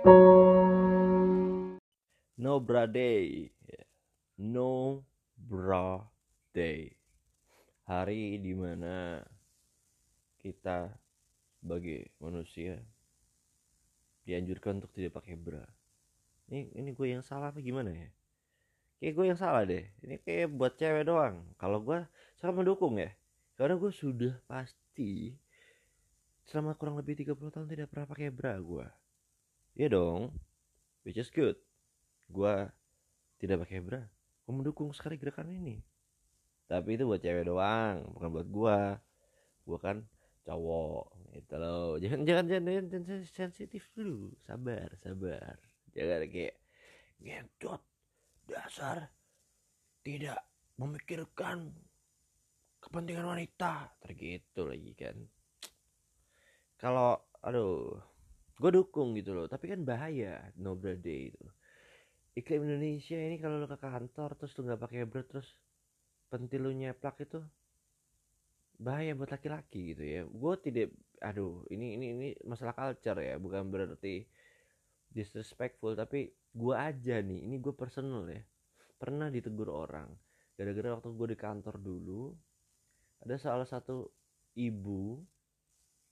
No bra day. No bra day. Hari di mana kita sebagai manusia dianjurkan untuk tidak pakai bra. Ini ini gue yang salah apa gimana ya? Kayak gue yang salah deh. Ini kayak buat cewek doang. Kalau gue sangat mendukung ya. Karena gue sudah pasti selama kurang lebih 30 tahun tidak pernah pakai bra gue. Iya dong. Which is good. Gue tidak pakai bra gue mendukung sekali gerakan ini. Tapi itu buat cewek doang bukan buat gue gue kan cowok gitu loh. Jangan jangan, jangan, jangan sensitif dulu. Sabar sabar. Jangan kayak ngentot. Dasar. Tidak memikirkan kepentingan wanita. Tergitu lagi kan. Kalau aduh gue dukung gitu loh tapi kan bahaya no day itu iklim Indonesia ini kalau lu ke kantor terus lu nggak pakai bra terus pentil lu nyeplak itu bahaya buat laki-laki gitu ya. Gue tidak aduh ini ini ini masalah culture ya bukan berarti disrespectful tapi gue aja nih ini gue personal ya. Pernah ditegur orang gara-gara waktu gue di kantor dulu ada salah satu ibu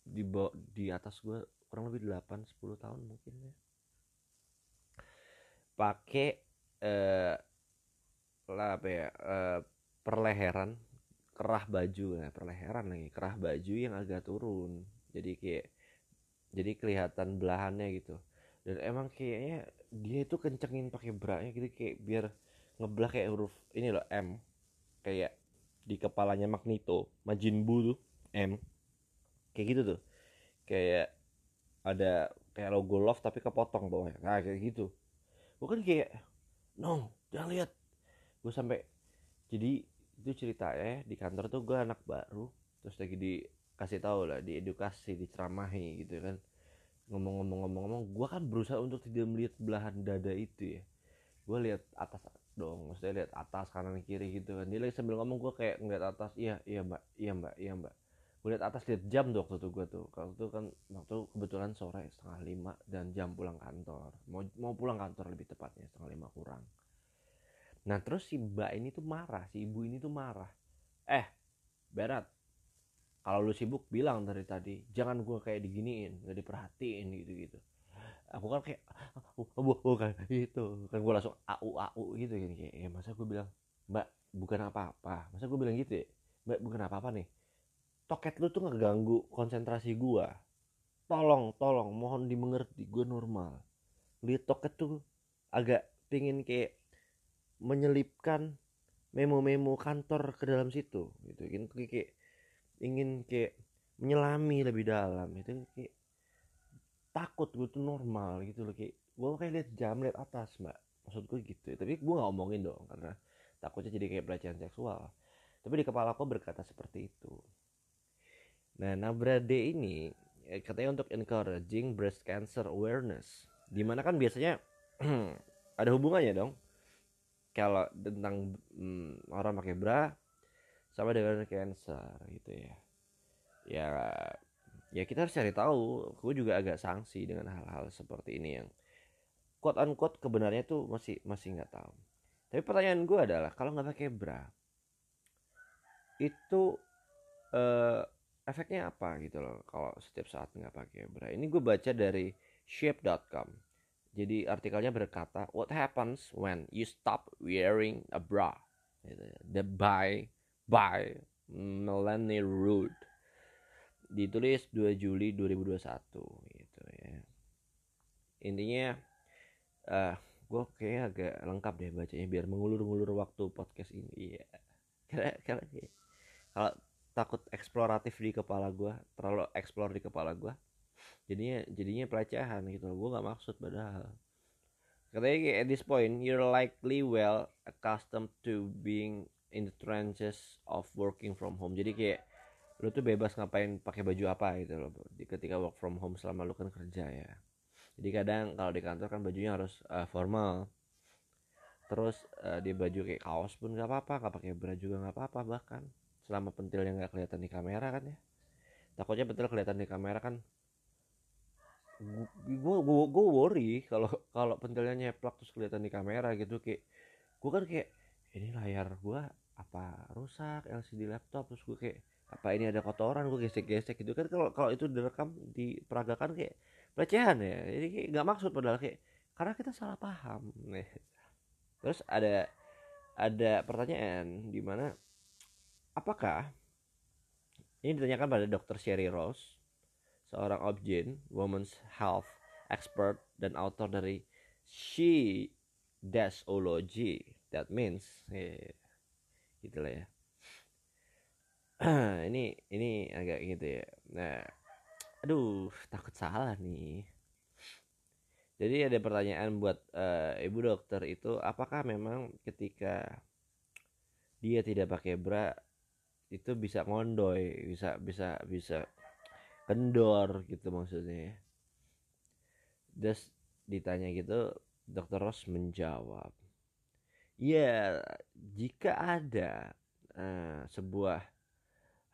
di di atas gue kurang lebih 8 10 tahun mungkin ya. Pakai eh lah apa ya eh, perleheran kerah baju. Nah perleheran lagi kerah baju yang agak turun. Jadi kayak jadi kelihatan belahannya gitu. Dan emang kayaknya dia itu kencengin pakai bra nya gitu kayak biar ngebelah kayak huruf ini loh M. Kayak di kepalanya Magneto Majin Buu tuh M. Kayak gitu tuh. Kayak ada kayak logo love tapi kepotong bawahnya. Nah kayak gitu. Gue kan kayak no jangan lihat. Gue sampai jadi itu ceritanya di kantor tuh gue anak baru terus lagi dikasih tahu lah diedukasi diceramahi gitu kan. Ngomong-ngomong-ngomong-ngomong gue kan berusaha untuk tidak melihat belahan dada itu ya. Gue lihat atas dong maksudnya lihat atas kanan kiri gitu kan. Dia lagi sambil ngomong gue kayak ngeliat atas iya iya mbak iya mbak iya mbak gue lihat atas lihat jam tuh waktu itu gue tuh. Kalau itu kan waktu kebetulan sore setengah lima dan jam pulang kantor. Mau mau pulang kantor lebih tepatnya setengah lima kurang. Nah terus si mbak ini tuh marah si ibu ini tuh marah. Eh berat kalau lu sibuk bilang dari tadi jangan gue kayak diginiin gak diperhatiin gitu gitu aku kan kayak bukan gitu. Kan gue langsung au au gitu gini kayak ya masa gue bilang mbak bukan apa apa masa gue bilang gitu ya? Mbak bukan apa apa nih toket lu tuh ngeganggu konsentrasi gua. Tolong tolong mohon dimengerti gua normal. Lihat toket tuh agak pingin kayak menyelipkan memo-memo kantor ke dalam situ gitu. Ingin kayak ingin kayak menyelami lebih dalam. Itu kayak takut gue tuh normal gitu loh. Kayak gue kayak lihat jam lihat atas mbak. Maksud gue gitu. Tapi gue nggak omongin dong karena takutnya jadi kayak pelecehan seksual. Tapi di kepala aku berkata seperti itu Nah, Nabra D ini ya, katanya untuk encouraging breast cancer awareness. Di mana kan biasanya ada hubungannya dong. Kalau tentang hmm, orang pakai bra sama dengan cancer gitu ya. Ya ya kita harus cari tahu. Gue juga agak sanksi dengan hal-hal seperti ini yang quote unquote kebenarnya tuh masih masih nggak tahu. Tapi pertanyaan gue adalah kalau nggak pakai bra itu uh, efeknya apa gitu loh kalau setiap saat nggak pakai bra ini gue baca dari shape.com jadi artikelnya berkata what happens when you stop wearing a bra? Gitu ya. the by by Melanie Rood. Ditulis 2 Juli 2021 gitu ya. Intinya uh, gue kayak agak lengkap deh bacanya biar mengulur-ngulur waktu podcast ini iya. Karena karena kalau takut eksploratif di kepala gue terlalu eksplor di kepala gue jadinya jadinya pelecehan gitu gue nggak maksud padahal. Katanya at this point you're likely well accustomed to being in the trenches of working from home. Jadi kayak lu tuh bebas ngapain pakai baju apa gitu loh ketika work from home selama lu kan kerja ya. Jadi kadang kalau di kantor kan bajunya harus uh, formal. Terus uh, di baju kayak kaos pun nggak apa-apa nggak pakai bra juga nggak apa-apa bahkan selama pentilnya nggak kelihatan di kamera kan ya. Takutnya pentil kelihatan di kamera kan gue gue gue worry kalau kalau pentilnya nyeplak terus kelihatan di kamera gitu kayak gue kan kayak ini layar gue apa rusak LCD laptop terus gue kayak apa ini ada kotoran? Gue gesek-gesek gitu kan kalau kalau itu direkam diperagakan kayak pelecehan ya. Jadi kayak nggak maksud padahal kayak karena kita salah paham. Nih terus ada ada pertanyaan di mana apakah ini ditanyakan pada dokter Sherry Rose seorang obgyn women's health expert dan author dari She Dasology that means yeah, gitulah ya. Ini ini agak gitu ya. Nah aduh takut salah nih. Jadi ada pertanyaan buat uh, ibu dokter itu apakah memang ketika dia tidak pakai bra itu bisa ngondoy bisa bisa bisa kendor gitu maksudnya ya. Terus ditanya gitu dokter Ross menjawab ya jika ada uh, sebuah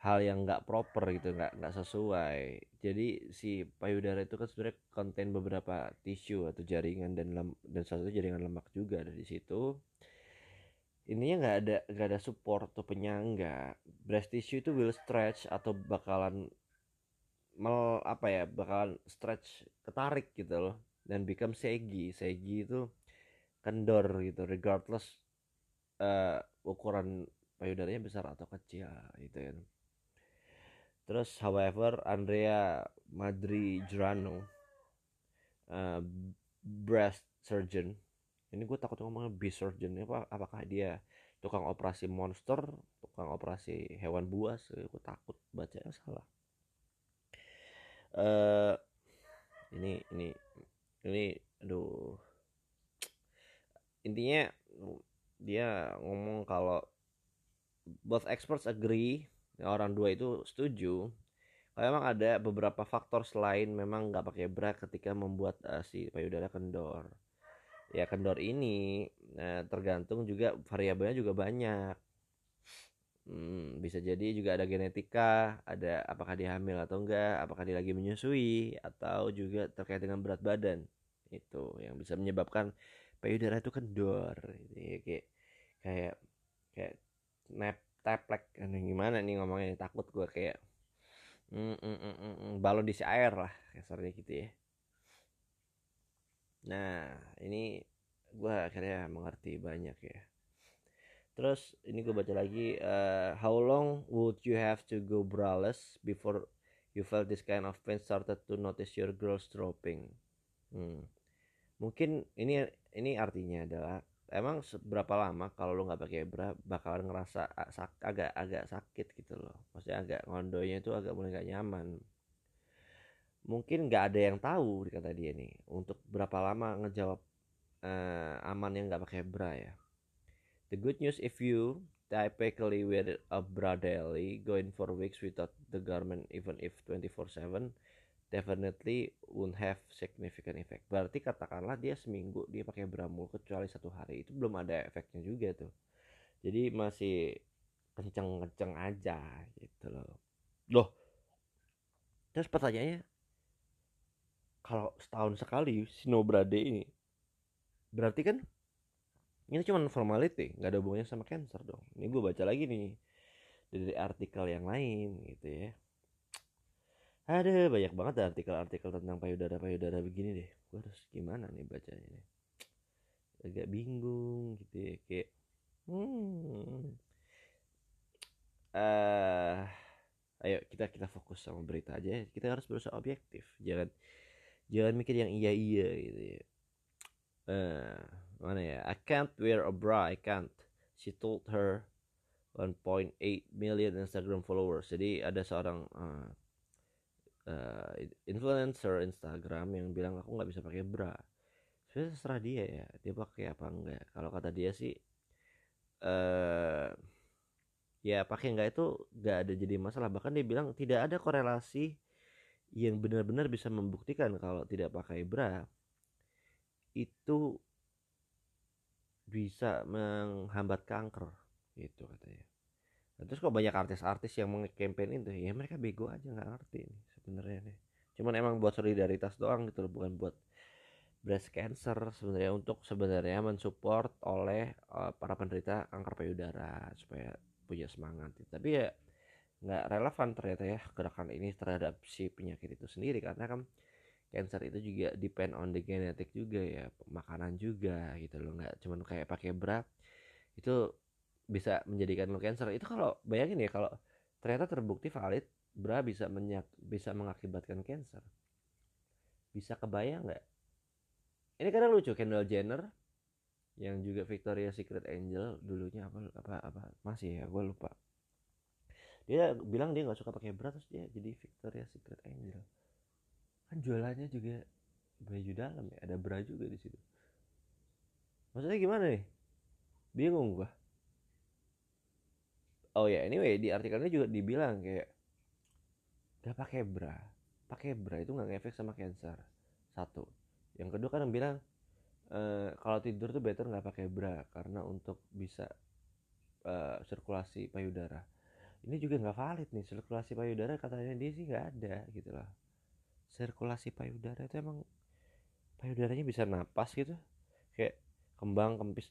hal yang nggak proper gitu nggak nggak sesuai. Jadi si payudara itu kan sebenarnya konten beberapa tisu atau jaringan dan lem, dan satu jaringan lemak juga ada di situ ininya nggak ada nggak ada support atau penyangga. Breast tissue itu will stretch atau bakalan mel apa ya bakalan stretch ketarik gitu loh. Dan become saggy. Saggy itu kendor gitu regardless uh, ukuran payudaranya besar atau kecil gitu ya Terus however Andrea Madri Jurano uh, breast surgeon ini gue takut ngomongnya beast surgeon apa apakah dia tukang operasi monster tukang operasi hewan buas gue takut bacanya salah. Uh, ini ini ini aduh. Intinya dia ngomong kalau both experts agree orang dua itu setuju. Kalau memang ada beberapa faktor selain memang nggak pakai bra ketika membuat uh, si payudara kendor ya kendor ini uh, tergantung juga variabelnya juga banyak. Hmm, bisa jadi juga ada genetika ada apakah dia hamil atau enggak apakah dia lagi menyusui atau juga terkait dengan berat badan. Itu yang bisa menyebabkan payudara itu kendor Jadi, kayak kayak kayak nap teplek gimana nih ngomongnya takut gue kayak mm, mm, mm, mm, balon diisi air lah kasarnya gitu ya nah ini gue akhirnya mengerti banyak ya. Terus ini gue baca lagi uh, how long would you have to go braless before you felt this kind of pain started to notice your girls dropping? Hmm. mungkin ini ini artinya adalah emang berapa lama kalau lu nggak pakai bra bakalan ngerasa sak, agak agak sakit gitu loh. Maksudnya agak ngondonya itu agak mulai gak nyaman mungkin nggak ada yang tahu kata dia nih untuk berapa lama ngejawab uh, aman yang nggak pakai bra ya the good news if you typically wear a bra daily going for weeks without the garment even if 24/7 definitely won't have significant effect. Berarti katakanlah dia seminggu dia pakai bramul kecuali satu hari itu belum ada efeknya juga tuh. Jadi masih kenceng-kenceng aja gitu loh. Loh. Terus pertanyaannya kalau setahun sekali Sinobrade ini berarti kan ini cuma formality nggak ada hubungannya sama cancer dong. Ini gue baca lagi nih dari artikel yang lain gitu ya. Ada banyak banget artikel-artikel tentang payudara-payudara begini deh. Gue harus gimana nih bacanya nih? Agak bingung gitu ya kayak hmm. Uh, ayo kita kita fokus sama berita aja kita harus berusaha objektif jangan jangan mikir yang iya iya gitu ya. Uh, mana ya? I can't wear a bra I can't. She told her 1.8 million Instagram followers. Jadi ada seorang uh, uh, influencer Instagram yang bilang aku nggak bisa pakai bra. Sebenarnya terserah dia ya dia pakai apa enggak. Kalau kata dia sih uh, ya pakai enggak itu nggak ada jadi masalah. Bahkan dia bilang tidak ada korelasi yang benar-benar bisa membuktikan kalau tidak pakai bra itu bisa menghambat kanker gitu katanya. Nah, terus kok banyak artis-artis yang mengkampen itu? Ya mereka bego aja nggak ngerti sebenarnya nih. Cuman emang buat solidaritas doang gitu bukan buat breast cancer sebenarnya untuk sebenarnya mensupport oleh uh, para penderita kanker payudara supaya punya semangat. Tapi ya nggak relevan ternyata ya gerakan ini terhadap si penyakit itu sendiri. Karena kan cancer itu juga depend on the genetic juga ya makanan juga gitu loh. Nggak cuman kayak pakai bra itu bisa menjadikan lo cancer. Itu kalau bayangin ya kalau ternyata terbukti valid bra bisa menyak bisa mengakibatkan cancer. Bisa kebayang nggak? Ini kadang lucu Kendall Jenner yang juga Victoria Secret Angel dulunya apa apa apa masih ya gue lupa dia bilang dia nggak suka pakai bra terus dia jadi Victoria Secret Angel. Kan jualannya juga baju dalam ya ada bra juga di situ. Maksudnya gimana nih? Bingung gua. Oh ya anyway di artikelnya juga dibilang kayak gak pakai bra. Pakai bra itu nggak ngefek sama cancer. Satu. Yang kedua kan bilang e, kalau tidur tuh better nggak pakai bra karena untuk bisa uh, sirkulasi payudara ini juga nggak valid nih sirkulasi payudara katanya dia sih nggak ada gitu lah sirkulasi payudara itu emang payudaranya bisa napas gitu kayak kembang kempis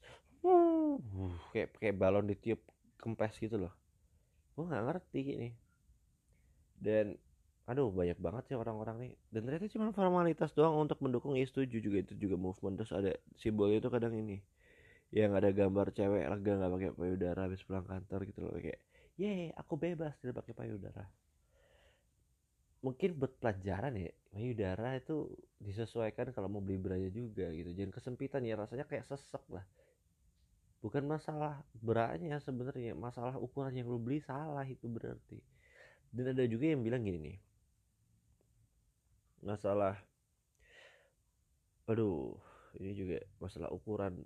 kayak kayak balon ditiup kempes gitu loh. Gue nggak ngerti ini. Dan aduh banyak banget sih orang-orang nih. Dan ternyata cuma formalitas doang untuk mendukung ya setuju juga itu juga movement. Terus ada simbol itu kadang ini yang ada gambar cewek lega nggak pakai payudara habis pulang kantor gitu loh kayak ye aku bebas tidak pakai payudara. Mungkin buat pelajaran ya payudara itu disesuaikan kalau mau beli beranya juga gitu. Jangan kesempitan ya rasanya kayak sesek lah. Bukan masalah beratnya sebenarnya masalah ukuran yang lu beli salah itu berarti. Dan ada juga yang bilang gini nih. Masalah aduh ini juga masalah ukuran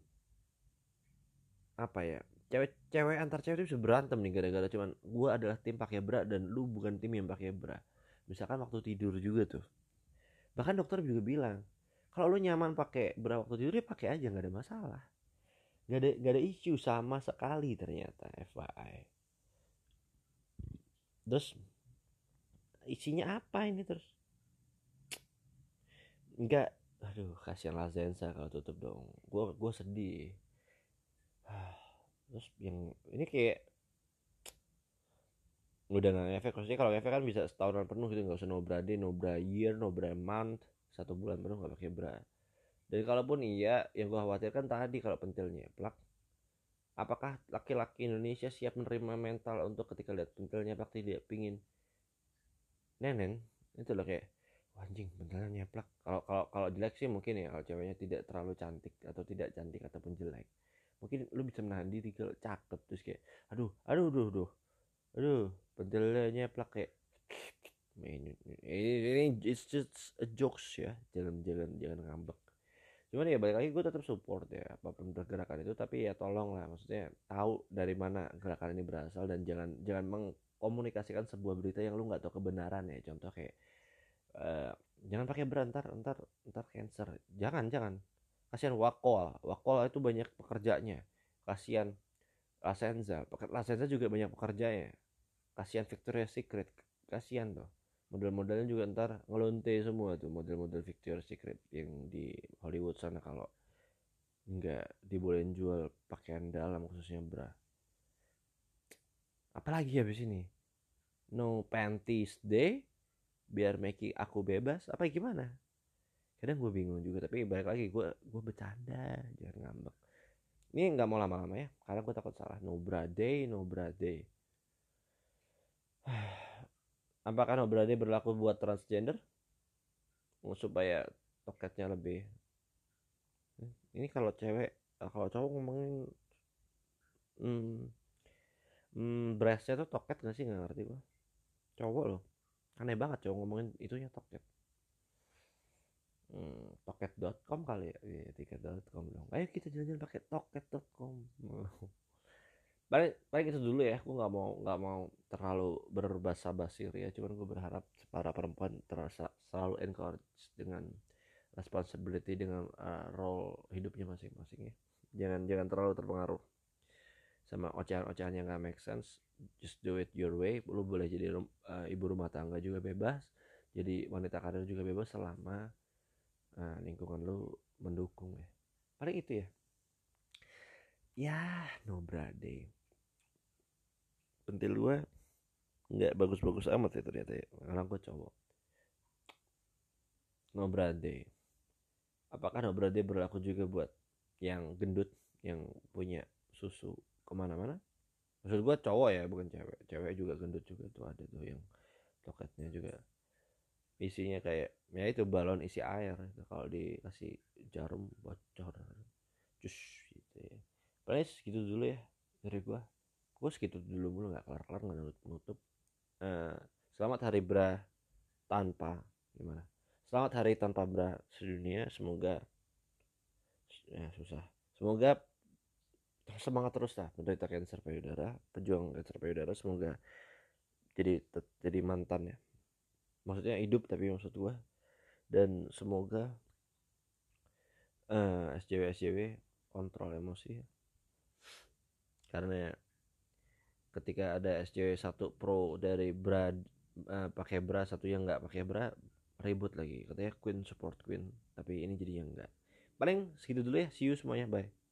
apa ya cewek-cewek antar cewek itu bisa berantem nih gara-gara cuman gue adalah tim pakai bra dan lu bukan tim yang pakai bra. Misalkan waktu tidur juga tuh. Bahkan dokter juga bilang kalau lu nyaman pakai bra waktu tidur ya pakai aja nggak ada masalah. Nggak ada nggak ada isu sama sekali ternyata FYI terus isinya apa ini terus? Enggak, aduh kasihan Lazensa kalau tutup dong. Gue gue sedih. Terus yang ini kayak udah nggak efek. Maksudnya kalau efek kan bisa setahunan penuh gitu. Nggak usah no bra day no bra year no bra month satu bulan penuh nggak pakai bra dan kalaupun iya yang gue khawatirkan tadi kalau pentilnya plak apakah laki-laki Indonesia siap menerima mental untuk ketika lihat pentilnya plak tidak pingin? Nenen itu loh kayak anjing beneran nyeplak. Kalau kalau kalau jelek sih mungkin ya. Kalau ceweknya tidak terlalu cantik atau tidak cantik ataupun jelek mungkin lu bisa menahan diri kalau cakep terus kayak aduh aduh aduh aduh aduh pentilnya nyeplak kayak ini, ini it's just a jokes ya jangan jangan jangan ngambek. Cuman ya balik lagi gue tetap support ya apa pun pergerakan itu tapi ya tolong lah maksudnya tahu dari mana gerakan ini berasal dan jangan jangan mengkomunikasikan sebuah berita yang lu nggak tahu kebenaran ya. Contoh kayak uh, jangan pakai berantar ntar ntar cancer. Jangan jangan kasihan wakol. Wakol itu banyak pekerjanya. Kasihan Lasenza. Lasenza juga banyak pekerjanya. Kasihan Victoria's Secret. Kasihan tuh. Model-modelnya juga ntar ngelonte semua tuh model-model Victoria's Secret yang di Hollywood sana kalau nggak dibolehin jual pakaian dalam khususnya bra. Apalagi habis ini? No panties day? Biar making aku bebas? Apa gimana kadang gue bingung juga tapi balik lagi gue gue bercanda jangan ngambek. Ini nggak mau lama-lama ya karena gue takut salah. No bra day no bra day apakah no bra day berlaku buat transgender? Supaya toketnya lebih. Ini kalau cewek kalau cowok ngomongin hmm, hmm, breastnya tuh toket gak sih? Nggak ngerti gue cowok loh. Aneh banget cowok ngomongin itunya toket hmm, toket.com kali ya? Iya, tiket.com dong. Ayo kita jalan-jalan pakai toket.com paling paling itu dulu ya. Aku nggak mau nggak mau terlalu berbahasa basir ya cuman gue berharap para perempuan terasa selalu encourage dengan responsibility dengan uh, role hidupnya masing-masing ya. Jangan jangan terlalu terpengaruh sama ocehan-ocehan yang gak make sense. Just do it your way. Lu boleh jadi uh, ibu rumah tangga juga bebas. Jadi wanita karir juga bebas selama uh, lingkungan lu mendukung ya. Paling itu ya. Ya no brade pentil gue nggak bagus-bagus amat ya ternyata ya. Karena gue cowok. No brade apakah no brade berlaku juga buat yang gendut yang punya susu ke mana-mana? Maksud gue cowok ya bukan cewek. Cewek juga gendut juga tuh ada tuh yang toketnya juga isinya kayak ya itu balon isi air itu kalau dikasih jarum bocor cus gitu ya. Paling segitu dulu ya dari gua. Gua segitu dulu mulu nggak kelar kelar nggak nutup nutup uh, selamat hari bra tanpa gimana? Selamat hari tanpa bra sedunia semoga ya susah. Semoga semangat terus lah menderita cancer payudara pejuang cancer payudara semoga jadi jadi mantan ya maksudnya hidup tapi maksud gua. Dan semoga uh, eh, SJW SJW kontrol emosi. Karena ketika ada SJW satu pro dari bra uh, pakai bra satu yang nggak pakai bra ribut lagi. Katanya queen support queen tapi ini jadi yang enggak paling segitu dulu ya. See you semuanya. Bye